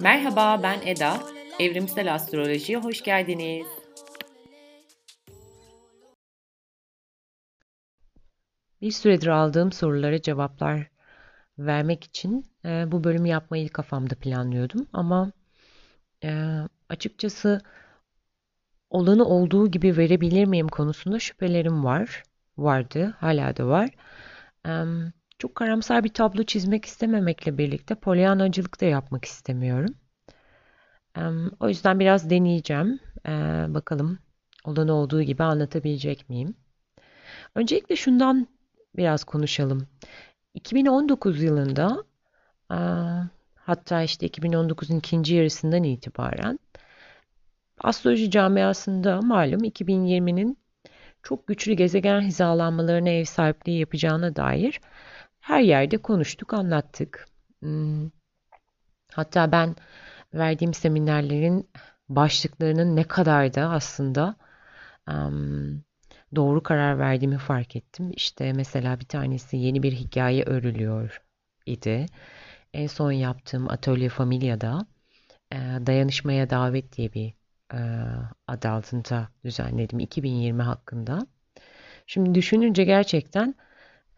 Merhaba ben Eda. Evrimsel Astroloji'ye hoş geldiniz. Bir süredir aldığım sorulara cevaplar vermek için e, bu bölümü yapmayı kafamda planlıyordum ama e, açıkçası olanı olduğu gibi verebilir miyim konusunda şüphelerim var. Vardı, hala da var. E, çok karamsar bir tablo çizmek istememekle birlikte polyanacılık da yapmak istemiyorum. E, o yüzden biraz deneyeceğim. E, bakalım olanı olduğu gibi anlatabilecek miyim? Öncelikle şundan biraz konuşalım. 2019 yılında hatta işte 2019'un ikinci yarısından itibaren astroloji camiasında malum 2020'nin çok güçlü gezegen hizalanmalarına ev sahipliği yapacağına dair her yerde konuştuk, anlattık. Hmm. Hatta ben verdiğim seminerlerin başlıklarının ne kadar da aslında doğru karar verdiğimi fark ettim. İşte mesela bir tanesi yeni bir hikaye örülüyor idi. En son yaptığım Atölye Familya'da Dayanışmaya Davet diye bir adı altında düzenledim 2020 hakkında. Şimdi düşününce gerçekten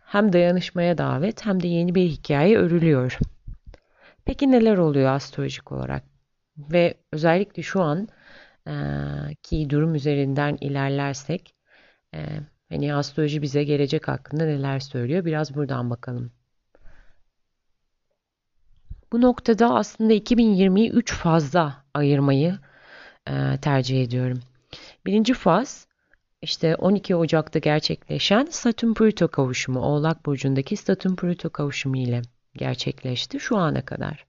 hem dayanışmaya davet hem de yeni bir hikaye örülüyor. Peki neler oluyor astrolojik olarak? Ve özellikle şu an e, ki durum üzerinden ilerlersek e, hani astroloji bize gelecek hakkında neler söylüyor? Biraz buradan bakalım. Bu noktada aslında 2020'yi 3 fazla ayırmayı e, tercih ediyorum. Birinci faz işte 12 Ocak'ta gerçekleşen Satürn-Plüto kavuşumu, Oğlak Burcu'ndaki Satürn-Plüto kavuşumu ile gerçekleşti şu ana kadar.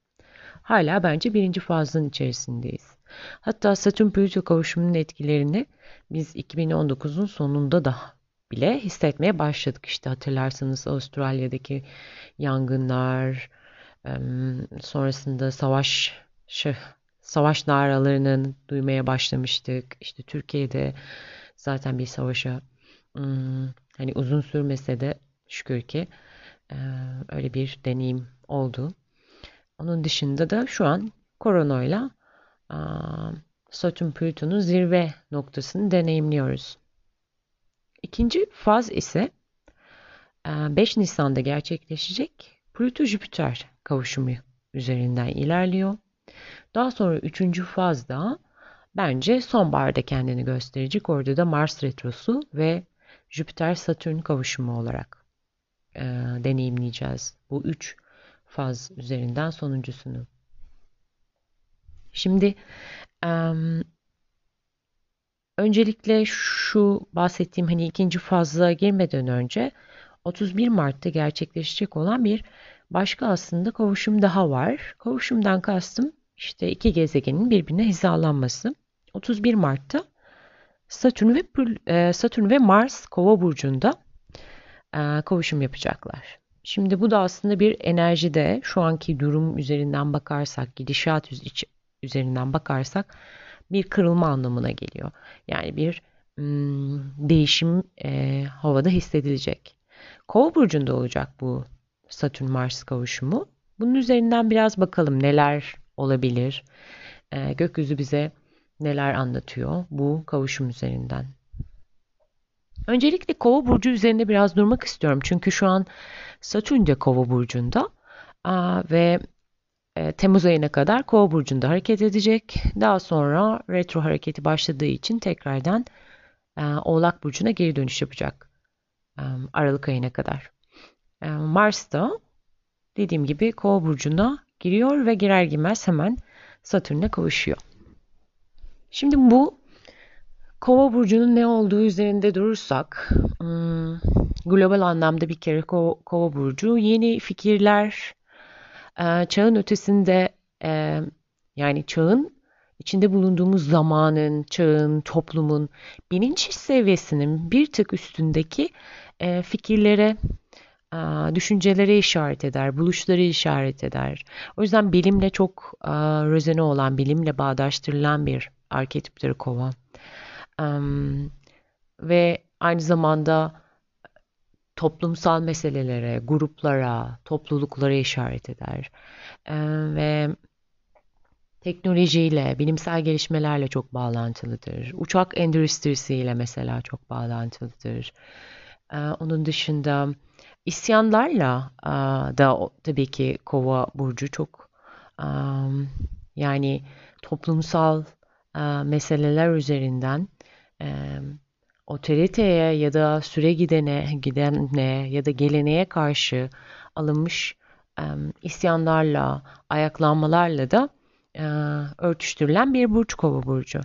Hala bence birinci fazın içerisindeyiz. Hatta Satürn-Plüto kavuşumunun etkilerini biz 2019'un sonunda da bile hissetmeye başladık. İşte hatırlarsanız Avustralya'daki yangınlar, sonrasında savaş savaş naralarını duymaya başlamıştık. İşte Türkiye'de zaten bir savaşa hani uzun sürmese de şükür ki öyle bir deneyim oldu. Onun dışında da şu an koronayla Satürn Plüton'un zirve noktasını deneyimliyoruz. İkinci faz ise 5 Nisan'da gerçekleşecek Plüto-Jüpiter kavuşumu üzerinden ilerliyor. Daha sonra üçüncü fazda bence sonbaharda kendini gösterecek. Orada da Mars retrosu ve Jüpiter-Satürn kavuşumu olarak e, deneyimleyeceğiz. Bu üç faz üzerinden sonuncusunu. Şimdi um, öncelikle şu bahsettiğim hani ikinci fazla girmeden önce 31 Mart'ta gerçekleşecek olan bir başka aslında kavuşum daha var. Kavuşumdan kastım işte iki gezegenin birbirine hizalanması. 31 Mart'ta Satürn ve e, Satürn ve Mars Kova burcunda e, kavuşum yapacaklar. Şimdi bu da aslında bir enerjide şu anki durum üzerinden bakarsak, gidişat üzerinden bakarsak bir kırılma anlamına geliyor. Yani bir hmm, değişim e, havada hissedilecek. Kova burcunda olacak bu Satürn Mars kavuşumu. Bunun üzerinden biraz bakalım neler olabilir. E, gökyüzü bize neler anlatıyor bu kavuşum üzerinden. Öncelikle Kova burcu üzerinde biraz durmak istiyorum. Çünkü şu an Satürn de Kova burcunda Aa, ve e, Temmuz ayına kadar Kova burcunda hareket edecek. Daha sonra retro hareketi başladığı için tekrardan e, Oğlak burcuna geri dönüş yapacak. E, Aralık ayına kadar. E, Mars da dediğim gibi Kova burcuna giriyor ve girer girmez hemen Satürn'e kavuşuyor. Şimdi bu Kova burcunun ne olduğu üzerinde durursak, hmm, global anlamda bir kere Kova, Kova burcu yeni fikirler, e, çağın ötesinde e, yani çağın içinde bulunduğumuz zamanın, çağın, toplumun bilinç seviyesinin bir tık üstündeki e, fikirlere, düşüncelere işaret eder, buluşları işaret eder. O yüzden bilimle çok rezone olan, bilimle bağdaştırılan bir arketiptir kova. ve aynı zamanda toplumsal meselelere, gruplara, topluluklara işaret eder. ve teknolojiyle, bilimsel gelişmelerle çok bağlantılıdır. Uçak endüstrisiyle mesela çok bağlantılıdır. onun dışında isyanlarla da tabii ki Kova burcu çok yani toplumsal meseleler üzerinden otoriteye ya da süre gidene, gidene ya da geleneğe karşı alınmış isyanlarla, ayaklanmalarla da örtüştürülen bir burç kova burcu.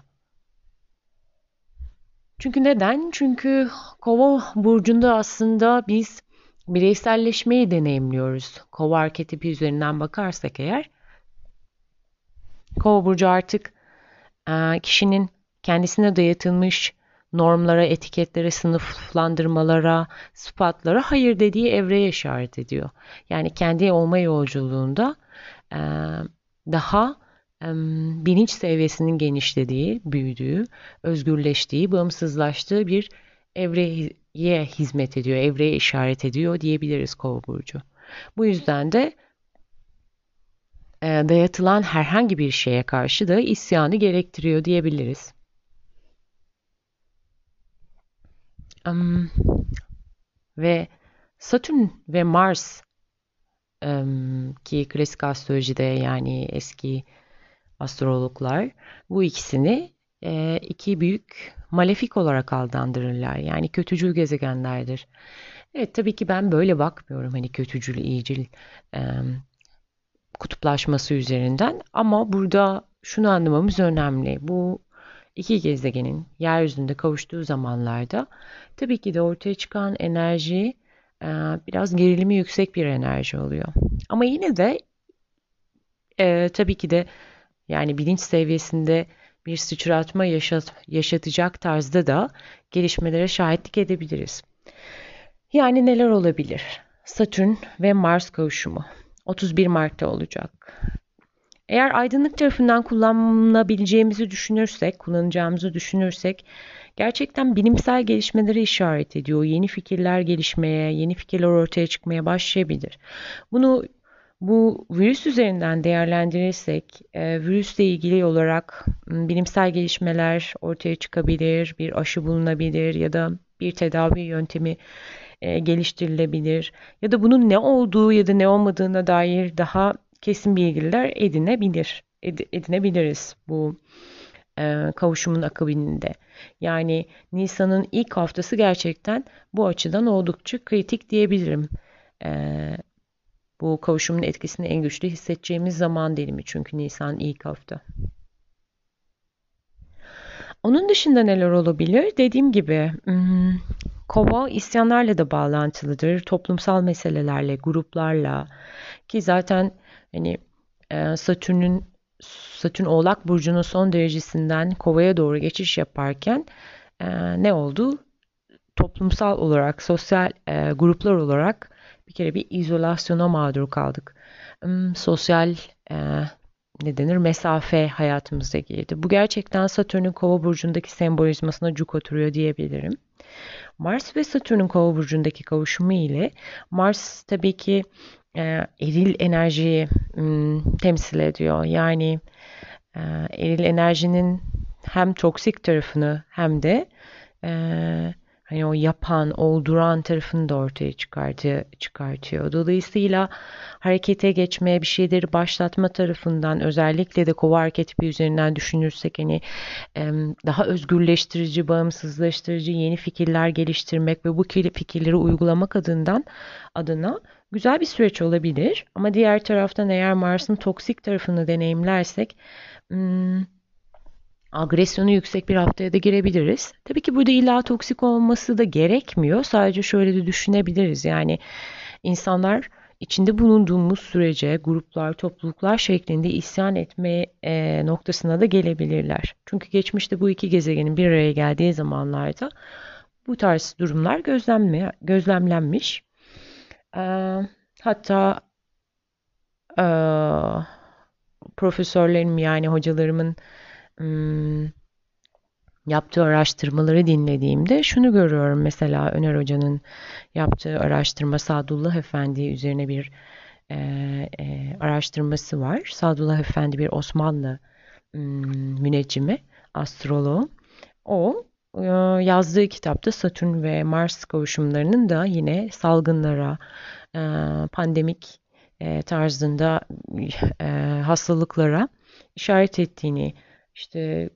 Çünkü neden? Çünkü kova burcunda aslında biz bireyselleşmeyi deneyimliyoruz. Kova arketipi üzerinden bakarsak eğer Kova burcu artık kişinin kendisine dayatılmış normlara, etiketlere, sınıflandırmalara, sıfatlara hayır dediği evreye işaret ediyor. Yani kendi olma yolculuğunda daha bilinç seviyesinin genişlediği, büyüdüğü, özgürleştiği, bağımsızlaştığı bir evreye hizmet ediyor, evreye işaret ediyor diyebiliriz Kova burcu. Bu yüzden de dayatılan herhangi bir şeye karşı da isyanı gerektiriyor diyebiliriz. Um, ve Satürn ve Mars um, ki klasik astrolojide yani eski astrologlar bu ikisini e, iki büyük malefik olarak adlandırırlar. Yani kötücül gezegenlerdir. Evet tabii ki ben böyle bakmıyorum hani kötücül, iyicil um, kutuplaşması üzerinden ama burada şunu anlamamız önemli. Bu iki gezegenin yeryüzünde kavuştuğu zamanlarda tabii ki de ortaya çıkan enerji e, biraz gerilimi yüksek bir enerji oluyor. Ama yine de e, tabii ki de yani bilinç seviyesinde bir sıçratma yaşat, yaşatacak tarzda da gelişmelere şahitlik edebiliriz. Yani neler olabilir? Satürn ve Mars kavuşumu 31 Mart'ta olacak. Eğer aydınlık tarafından kullanabileceğimizi düşünürsek, kullanacağımızı düşünürsek gerçekten bilimsel gelişmelere işaret ediyor. Yeni fikirler gelişmeye, yeni fikirler ortaya çıkmaya başlayabilir. Bunu bu virüs üzerinden değerlendirirsek, e, virüsle ilgili olarak bilimsel gelişmeler ortaya çıkabilir, bir aşı bulunabilir ya da bir tedavi yöntemi e, geliştirilebilir ya da bunun ne olduğu ya da ne olmadığına dair daha kesin bilgiler edinebilir ed, edinebiliriz bu e, kavuşumun akabininde. Yani Nisan'ın ilk haftası gerçekten bu açıdan oldukça kritik diyebilirim. Bu kavuşumun etkisini en güçlü hissedeceğimiz zaman dilimi çünkü Nisan ilk hafta. Onun dışında neler olabilir? Dediğim gibi hmm, Kova isyanlarla da bağlantılıdır. Toplumsal meselelerle, gruplarla ki zaten hani e, Satürn'ün Satürn Oğlak burcunun son derecesinden Kova'ya doğru geçiş yaparken e, ne oldu? Toplumsal olarak, sosyal e, gruplar olarak bir kere bir izolasyona mağdur kaldık. Hmm, sosyal ne denir mesafe hayatımıza girdi. Bu gerçekten Satürn'ün Kova burcundaki sembolizmasına cuk oturuyor diyebilirim. Mars ve Satürn'ün Kova burcundaki kavuşumu ile Mars tabii ki e, eril enerjiyi m, temsil ediyor. Yani e, eril enerjinin hem toksik tarafını hem de e, hani o yapan, olduran tarafını da ortaya çıkartıyor. çıkartıyor. Dolayısıyla harekete geçmeye, bir şeyleri başlatma tarafından özellikle de kova arketipi üzerinden düşünürsek hani daha özgürleştirici, bağımsızlaştırıcı yeni fikirler geliştirmek ve bu fikirleri uygulamak adından adına güzel bir süreç olabilir. Ama diğer taraftan eğer Mars'ın toksik tarafını deneyimlersek hmm, agresyonu yüksek bir haftaya da girebiliriz. Tabii ki burada illa toksik olması da gerekmiyor. Sadece şöyle de düşünebiliriz. Yani insanlar içinde bulunduğumuz sürece gruplar, topluluklar şeklinde isyan etme e, noktasına da gelebilirler. Çünkü geçmişte bu iki gezegenin bir araya geldiği zamanlarda bu tarz durumlar gözlemle, gözlemlenmiş. E, hatta e, profesörlerim yani hocalarımın yaptığı araştırmaları dinlediğimde şunu görüyorum. Mesela Öner Hoca'nın yaptığı araştırma Sadullah Efendi üzerine bir e, e, araştırması var. Sadullah Efendi bir Osmanlı hmm, müneccimi, astroloğu. O e, yazdığı kitapta Satürn ve Mars kavuşumlarının da yine salgınlara, e, pandemik e, tarzında hastalıklara işaret ettiğini, işte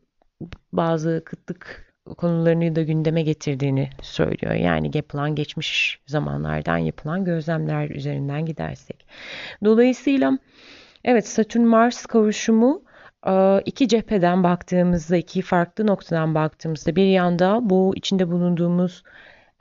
bazı kıtlık konularını da gündeme getirdiğini söylüyor. Yani yapılan geçmiş zamanlardan yapılan gözlemler üzerinden gidersek. Dolayısıyla evet Satürn Mars kavuşumu iki cepheden baktığımızda, iki farklı noktadan baktığımızda bir yanda bu içinde bulunduğumuz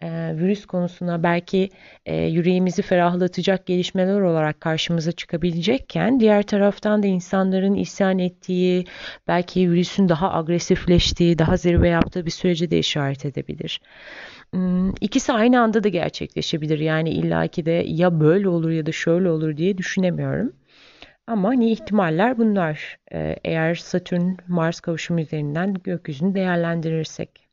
e, virüs konusuna belki e, yüreğimizi ferahlatacak gelişmeler olarak karşımıza çıkabilecekken diğer taraftan da insanların isyan ettiği, belki virüsün daha agresifleştiği, daha zirve yaptığı bir sürece de işaret edebilir. Hmm, ikisi aynı anda da gerçekleşebilir. Yani illaki de ya böyle olur ya da şöyle olur diye düşünemiyorum. Ama hani ihtimaller bunlar. Ee, eğer Satürn Mars kavuşumu üzerinden gökyüzünü değerlendirirsek.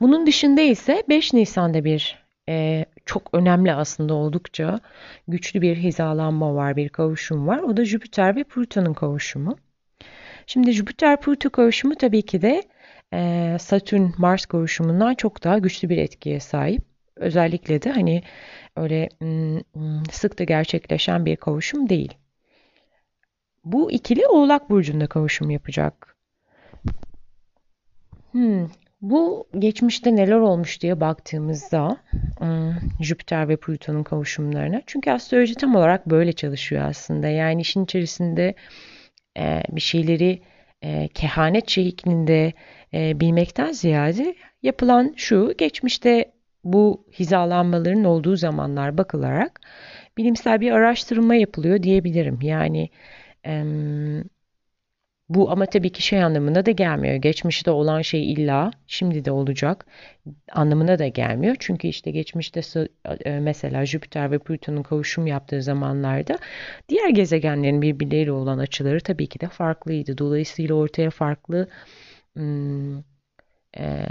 Bunun dışında ise 5 Nisan'da bir e, çok önemli aslında oldukça güçlü bir hizalanma var, bir kavuşum var. O da Jüpiter ve Plüton'un kavuşumu. Şimdi Jüpiter-Plüto kavuşumu tabii ki de e, Satürn-Mars kavuşumundan çok daha güçlü bir etkiye sahip. Özellikle de hani öyle sık da gerçekleşen bir kavuşum değil. Bu ikili Oğlak Burcu'nda kavuşum yapacak. Hmm, bu geçmişte neler olmuş diye baktığımızda Jüpiter ve Plüton'un kavuşumlarına. Çünkü astroloji tam olarak böyle çalışıyor aslında. Yani işin içerisinde bir şeyleri kehanet şeklinde bilmekten ziyade yapılan şu geçmişte bu hizalanmaların olduğu zamanlar bakılarak bilimsel bir araştırma yapılıyor diyebilirim. Yani bu ama tabii ki şey anlamına da gelmiyor. Geçmişte olan şey illa şimdi de olacak anlamına da gelmiyor. Çünkü işte geçmişte e, mesela Jüpiter ve Plüton'un kavuşum yaptığı zamanlarda diğer gezegenlerin birbirleriyle olan açıları tabii ki de farklıydı. Dolayısıyla ortaya farklı ım, e,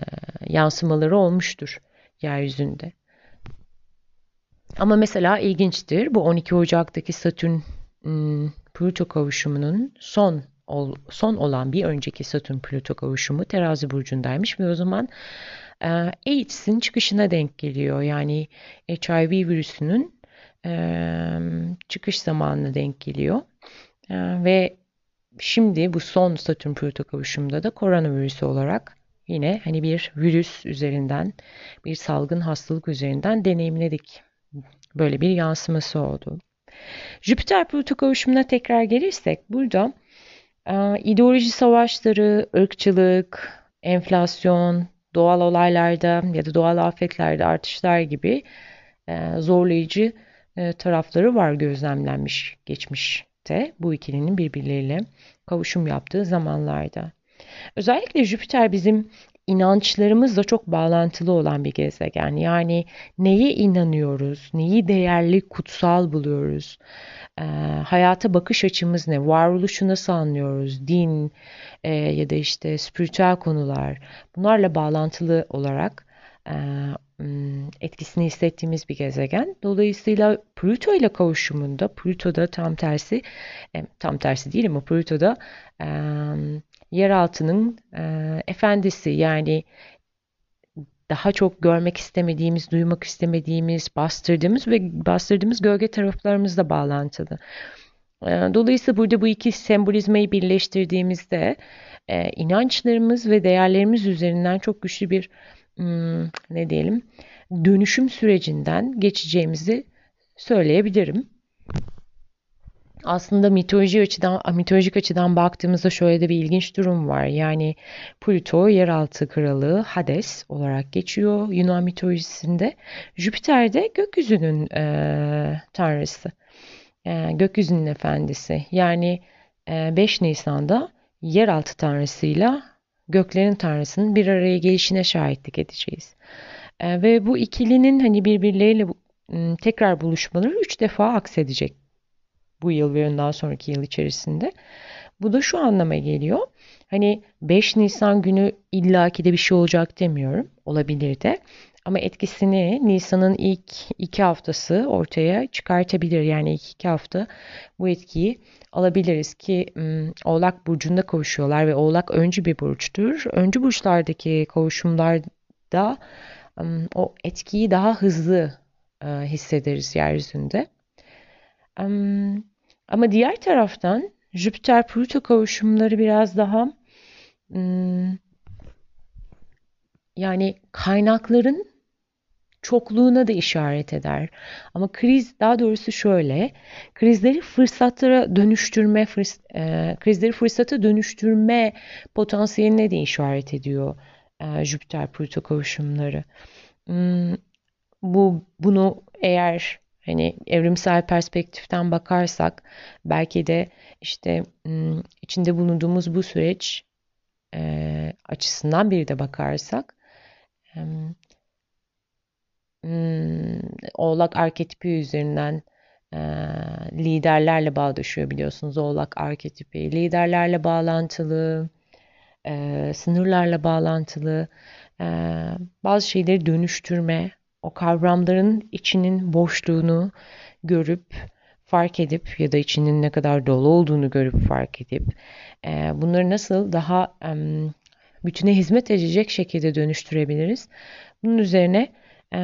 yansımaları olmuştur yeryüzünde. Ama mesela ilginçtir bu 12 Ocak'taki Satürn Plüto kavuşumunun son son olan bir önceki Satürn Plüto kavuşumu terazi burcundaymış ve o zaman e, AIDS'in çıkışına denk geliyor. Yani HIV virüsünün e, çıkış zamanına denk geliyor. E, ve şimdi bu son Satürn Plüto kavuşumunda da koronavirüsü olarak yine hani bir virüs üzerinden bir salgın hastalık üzerinden deneyimledik. Böyle bir yansıması oldu. Jüpiter Plüto kavuşumuna tekrar gelirsek burada ideoloji savaşları, ırkçılık, enflasyon, doğal olaylarda ya da doğal afetlerde artışlar gibi e, zorlayıcı e, tarafları var gözlemlenmiş geçmişte bu ikilinin birbirleriyle kavuşum yaptığı zamanlarda. Özellikle Jüpiter bizim inançlarımızla çok bağlantılı olan bir gezegen. Yani neye inanıyoruz, neyi değerli, kutsal buluyoruz, e, hayata bakış açımız ne, varoluşu nasıl anlıyoruz, din e, ya da işte spiritüel konular bunlarla bağlantılı olarak e, etkisini hissettiğimiz bir gezegen. Dolayısıyla Plüto ile kavuşumunda, Plüto'da tam tersi, tam tersi değil ama Plüto'da yeraltının e, efendisi yani daha çok görmek istemediğimiz, duymak istemediğimiz, bastırdığımız ve bastırdığımız gölge taraflarımızla bağlantılı. E, dolayısıyla burada bu iki sembolizmayı birleştirdiğimizde e, inançlarımız ve değerlerimiz üzerinden çok güçlü bir hmm, ne diyelim dönüşüm sürecinden geçeceğimizi söyleyebilirim aslında mitoloji açıdan, mitolojik açıdan baktığımızda şöyle de bir ilginç durum var. Yani Pluto yeraltı kralı Hades olarak geçiyor Yunan mitolojisinde. Jüpiter de gökyüzünün e, tanrısı. E, gökyüzünün efendisi. Yani e, 5 Nisan'da yeraltı tanrısıyla göklerin tanrısının bir araya gelişine şahitlik edeceğiz. E, ve bu ikilinin hani birbirleriyle tekrar buluşmaları üç defa aksedecek bu yıl ve ondan sonraki yıl içerisinde. Bu da şu anlama geliyor. Hani 5 Nisan günü illaki de bir şey olacak demiyorum. Olabilir de. Ama etkisini Nisan'ın ilk iki haftası ortaya çıkartabilir. Yani ilk iki hafta bu etkiyi alabiliriz ki Oğlak Burcu'nda kavuşuyorlar ve Oğlak öncü bir burçtur. Öncü burçlardaki kavuşumlarda o etkiyi daha hızlı hissederiz yeryüzünde. Ama diğer taraftan Jüpiter-Plüto kavuşumları biraz daha yani kaynakların çokluğuna da işaret eder. Ama kriz daha doğrusu şöyle, krizleri fırsatlara dönüştürme, fırs e, krizleri fırsata dönüştürme potansiyeline de işaret ediyor e, Jüpiter-Plüto kavuşumları. Hmm, bu bunu eğer hani evrimsel perspektiften bakarsak belki de işte içinde bulunduğumuz bu süreç açısından bir de bakarsak Oğlak arketipi üzerinden liderlerle bağdaşıyor biliyorsunuz. Oğlak arketipi liderlerle bağlantılı, sınırlarla bağlantılı, bazı şeyleri dönüştürme, o kavramların içinin boşluğunu görüp fark edip ya da içinin ne kadar dolu olduğunu görüp fark edip e, bunları nasıl daha e, bütüne hizmet edecek şekilde dönüştürebiliriz. Bunun üzerine e,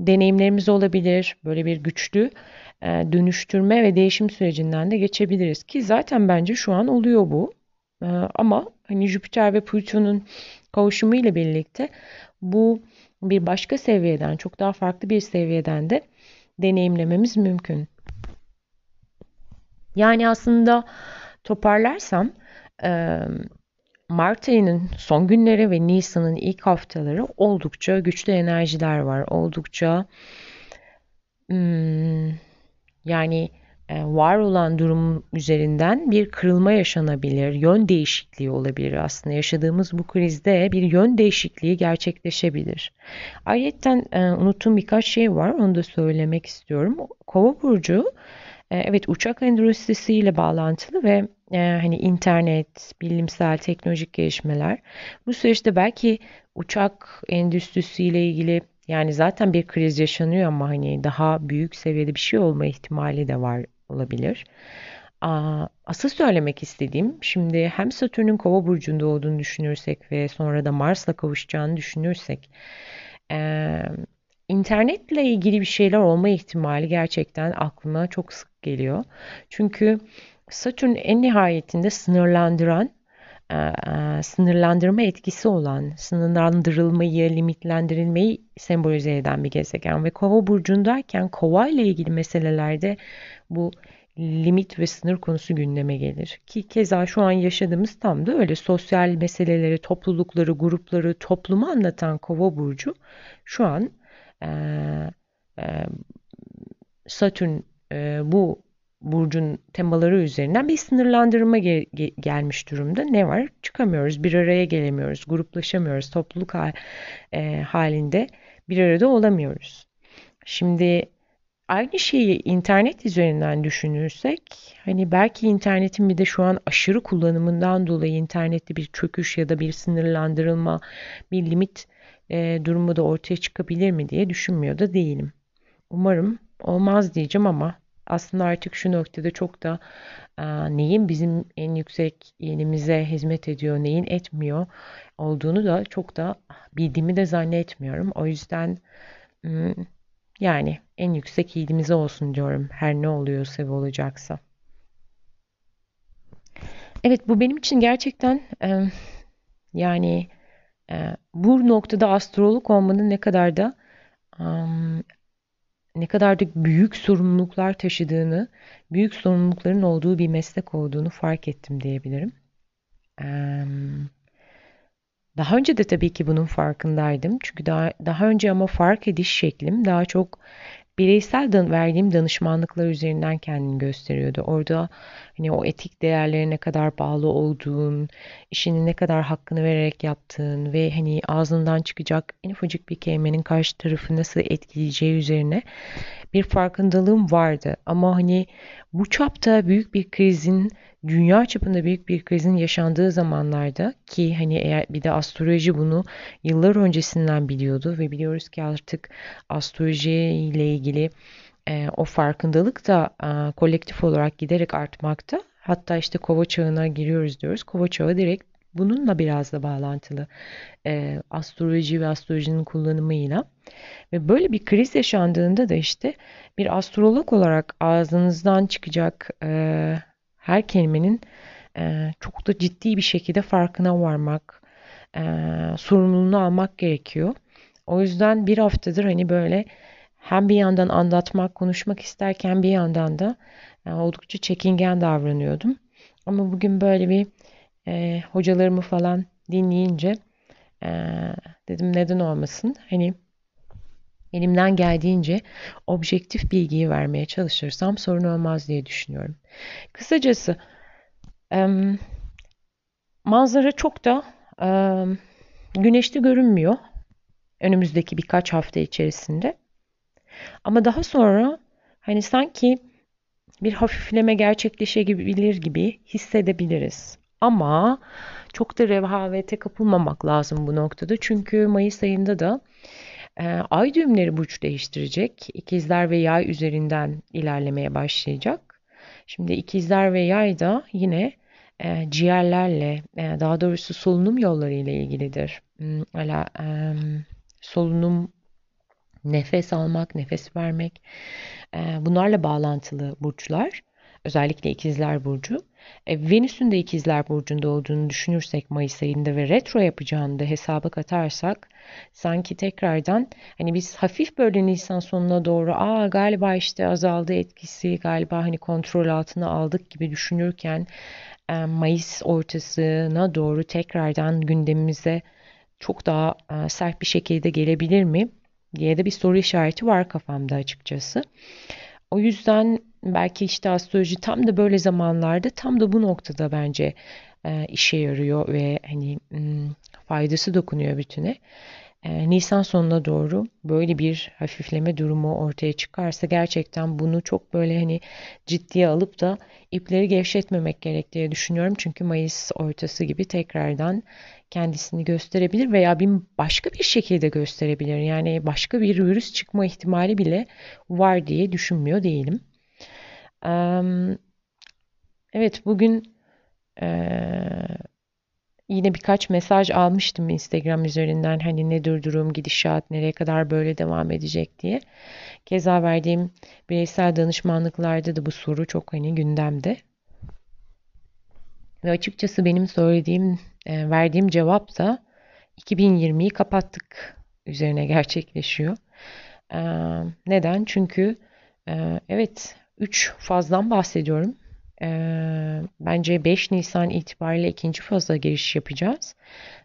deneyimlerimiz olabilir. Böyle bir güçlü e, dönüştürme ve değişim sürecinden de geçebiliriz ki zaten bence şu an oluyor bu. E, ama hani Jüpiter ve Plüton'un kavuşumu ile birlikte bu bir başka seviyeden, çok daha farklı bir seviyeden de deneyimlememiz mümkün. Yani aslında toparlarsam Mart ayının son günleri ve Nisan'ın ilk haftaları oldukça güçlü enerjiler var. Oldukça hmm, yani var olan durum üzerinden bir kırılma yaşanabilir, yön değişikliği olabilir aslında. Yaşadığımız bu krizde bir yön değişikliği gerçekleşebilir. Ayrıca e, unuttuğum birkaç şey var, onu da söylemek istiyorum. Kova burcu e, evet uçak endüstrisiyle bağlantılı ve e, hani internet, bilimsel, teknolojik gelişmeler. Bu süreçte belki uçak endüstrisiyle ilgili yani zaten bir kriz yaşanıyor ama hani daha büyük seviyede bir şey olma ihtimali de var olabilir. asıl söylemek istediğim şimdi hem Satürn'ün kova burcunda olduğunu düşünürsek ve sonra da Mars'la kavuşacağını düşünürsek internetle ilgili bir şeyler olma ihtimali gerçekten aklıma çok sık geliyor. Çünkü Satürn en nihayetinde sınırlandıran, sınırlandırma etkisi olan, sınırlandırılmayı, limitlendirilmeyi sembolize eden bir gezegen ve Kova burcundayken Kova ile ilgili meselelerde bu limit ve sınır konusu gündeme gelir. Ki keza şu an yaşadığımız tam da öyle sosyal meseleleri, toplulukları, grupları, toplumu anlatan Kova burcu şu an e, e, Satürn e, bu burcun temaları üzerinden bir sınırlandırma gel gelmiş durumda. Ne var? Çıkamıyoruz, bir araya gelemiyoruz, gruplaşamıyoruz, topluluk ha e, halinde bir arada olamıyoruz. Şimdi aynı şeyi internet üzerinden düşünürsek hani belki internetin bir de şu an aşırı kullanımından dolayı internette bir çöküş ya da bir sınırlandırılma, bir limit e, durumu da ortaya çıkabilir mi diye düşünmüyor da değilim. Umarım olmaz diyeceğim ama aslında artık şu noktada çok da e, neyin bizim en yüksek yenimize hizmet ediyor, neyin etmiyor olduğunu da çok da bildiğimi de zannetmiyorum. O yüzden yani en yüksek iyiliğimize olsun diyorum. Her ne oluyorsa ve olacaksa. Evet bu benim için gerçekten e, yani e, bu noktada astrolog olmanın ne kadar da um, ne kadar da büyük sorumluluklar taşıdığını, büyük sorumlulukların olduğu bir meslek olduğunu fark ettim diyebilirim. Daha önce de tabii ki bunun farkındaydım. Çünkü daha, daha önce ama fark ediş şeklim daha çok bireysel dan verdiğim danışmanlıklar üzerinden kendini gösteriyordu. Orada hani o etik değerlere ne kadar bağlı olduğun, işini ne kadar hakkını vererek yaptığın ve hani ağzından çıkacak en ufacık bir kelimenin karşı tarafı nasıl etkileyeceği üzerine bir farkındalığım vardı. Ama hani bu çapta büyük bir krizin, dünya çapında büyük bir krizin yaşandığı zamanlarda ki hani eğer bir de astroloji bunu yıllar öncesinden biliyordu ve biliyoruz ki artık astroloji ile ilgili e, o farkındalık da e, kolektif olarak giderek artmakta. Hatta işte kova çağına giriyoruz diyoruz. Kova çağı direkt bununla biraz da bağlantılı e, astroloji ve astrolojinin kullanımıyla. Ve böyle bir kriz yaşandığında da işte bir astrolog olarak ağzınızdan çıkacak e, her kelimenin e, çok da ciddi bir şekilde farkına varmak, e, sorumluluğunu almak gerekiyor. O yüzden bir haftadır hani böyle hem bir yandan anlatmak, konuşmak isterken bir yandan da yani oldukça çekingen davranıyordum. Ama bugün böyle bir e, hocalarımı falan dinleyince e, dedim neden olmasın. Hani elimden geldiğince objektif bilgiyi vermeye çalışırsam sorun olmaz diye düşünüyorum. Kısacası e, manzara çok da e, güneşli görünmüyor önümüzdeki birkaç hafta içerisinde. Ama daha sonra hani sanki bir hafifleme gerçekleşebilir gibi hissedebiliriz. Ama çok da rehavete kapılmamak lazım bu noktada. Çünkü Mayıs ayında da e, ay düğümleri burç değiştirecek. İkizler ve yay üzerinden ilerlemeye başlayacak. Şimdi ikizler ve yay da yine e, ciğerlerle, e, daha doğrusu solunum yolları ile ilgilidir. Hmm, e, solunum nefes almak, nefes vermek bunlarla bağlantılı burçlar. Özellikle ikizler burcu. E, Venüs'ün de ikizler burcunda olduğunu düşünürsek Mayıs ayında ve retro yapacağını da hesaba katarsak sanki tekrardan hani biz hafif böyle Nisan sonuna doğru aa galiba işte azaldı etkisi galiba hani kontrol altına aldık gibi düşünürken Mayıs ortasına doğru tekrardan gündemimize çok daha sert bir şekilde gelebilir mi? diye de bir soru işareti var kafamda açıkçası. O yüzden belki işte astroloji tam da böyle zamanlarda tam da bu noktada bence e, işe yarıyor ve hani hmm, faydası dokunuyor bütüne. E, Nisan sonuna doğru böyle bir hafifleme durumu ortaya çıkarsa gerçekten bunu çok böyle hani ciddiye alıp da ipleri gevşetmemek gerektiği düşünüyorum. Çünkü Mayıs ortası gibi tekrardan kendisini gösterebilir veya bir başka bir şekilde gösterebilir. Yani başka bir virüs çıkma ihtimali bile var diye düşünmüyor değilim. Evet bugün yine birkaç mesaj almıştım Instagram üzerinden hani ne durum gidişat nereye kadar böyle devam edecek diye. Keza verdiğim bireysel danışmanlıklarda da bu soru çok hani gündemde. Ve açıkçası benim söylediğim, e, verdiğim cevap da 2020'yi kapattık üzerine gerçekleşiyor. E, neden? Çünkü e, evet 3 fazdan bahsediyorum. Bence 5 Nisan itibariyle ikinci faza giriş yapacağız.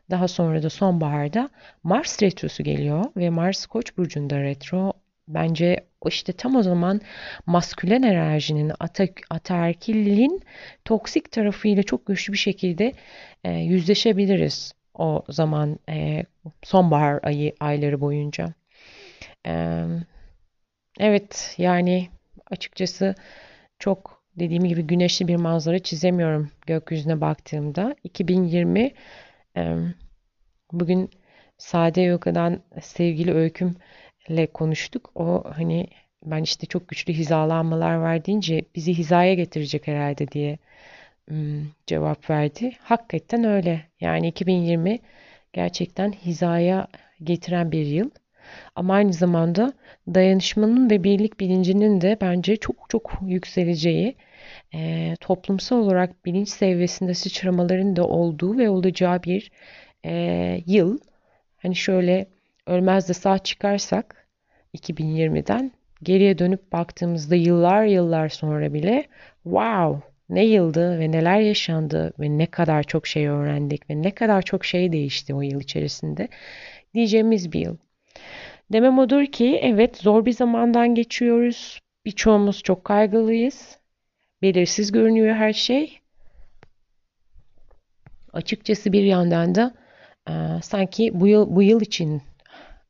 Daha sonra da sonbaharda Mars retrosu geliyor ve Mars Koç burcunda retro bence işte tam o zaman maskülen enerjinin ataerkilliğin toksik tarafıyla çok güçlü bir şekilde e, yüzleşebiliriz o zaman e, sonbahar ayı ayları boyunca. E, evet yani açıkçası çok dediğim gibi güneşli bir manzara çizemiyorum gökyüzüne baktığımda. 2020 e, bugün Sade Yoga'dan sevgili Öyküm ile konuştuk. O hani ben işte çok güçlü hizalanmalar var deyince bizi hizaya getirecek herhalde diye cevap verdi. Hakikaten öyle. Yani 2020 gerçekten hizaya getiren bir yıl. Ama aynı zamanda dayanışmanın ve birlik bilincinin de bence çok çok yükseleceği, e, toplumsal olarak bilinç seviyesinde sıçramaların da olduğu ve olacağı bir e, yıl. Hani şöyle ölmez de sağ çıkarsak 2020'den geriye dönüp baktığımızda yıllar yıllar sonra bile wow ne yıldı ve neler yaşandı ve ne kadar çok şey öğrendik ve ne kadar çok şey değişti o yıl içerisinde diyeceğimiz bir yıl. Demem odur ki evet zor bir zamandan geçiyoruz. Birçoğumuz çok kaygılıyız. Belirsiz görünüyor her şey. Açıkçası bir yandan da e, sanki bu yıl bu yıl için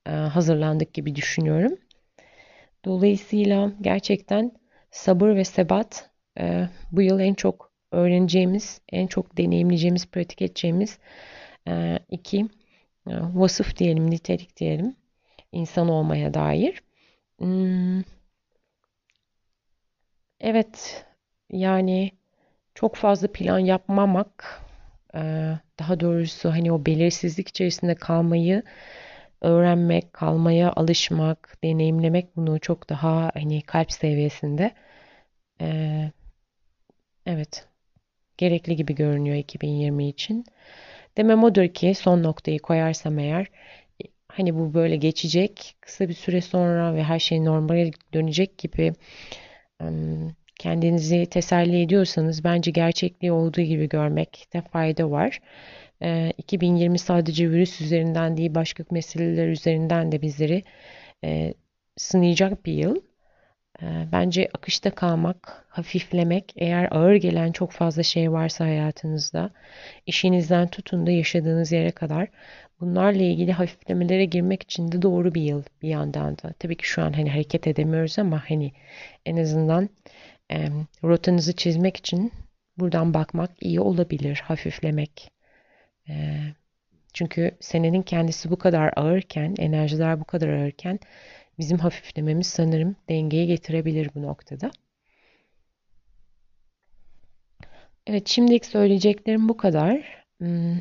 e, hazırlandık gibi düşünüyorum. Dolayısıyla gerçekten sabır ve sebat e, bu yıl en çok öğreneceğimiz, en çok deneyimleyeceğimiz, pratik edeceğimiz e, iki e, vasıf diyelim, nitelik diyelim insan olmaya dair. Hmm, evet, yani çok fazla plan yapmamak, e, daha doğrusu hani o belirsizlik içerisinde kalmayı öğrenmek, kalmaya alışmak, deneyimlemek bunu çok daha hani kalp seviyesinde e, evet gerekli gibi görünüyor 2020 için. Demem odur ki son noktayı koyarsam eğer hani bu böyle geçecek kısa bir süre sonra ve her şey normale dönecek gibi kendinizi teselli ediyorsanız bence gerçekliği olduğu gibi görmekte fayda var. 2020 sadece virüs üzerinden değil başka meseleler üzerinden de bizleri sınayacak bir yıl. Bence akışta kalmak, hafiflemek, eğer ağır gelen çok fazla şey varsa hayatınızda, işinizden tutun da yaşadığınız yere kadar bunlarla ilgili hafiflemelere girmek için de doğru bir yıl bir yandan da. Tabii ki şu an hani hareket edemiyoruz ama hani en azından e, rotanızı çizmek için buradan bakmak iyi olabilir, hafiflemek. E, çünkü senenin kendisi bu kadar ağırken, enerjiler bu kadar ağırken bizim hafiflememiz sanırım dengeye getirebilir bu noktada. Evet, şimdilik söyleyeceklerim bu kadar. Hmm.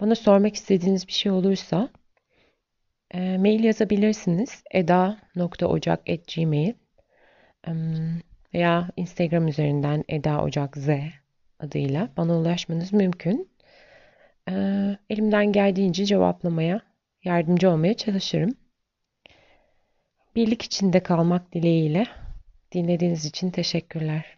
Bana sormak istediğiniz bir şey olursa e, mail yazabilirsiniz. eda.ocak.gmail veya Instagram üzerinden Eda Ocak Z adıyla bana ulaşmanız mümkün. E, elimden geldiğince cevaplamaya, yardımcı olmaya çalışırım. Birlik içinde kalmak dileğiyle dinlediğiniz için teşekkürler.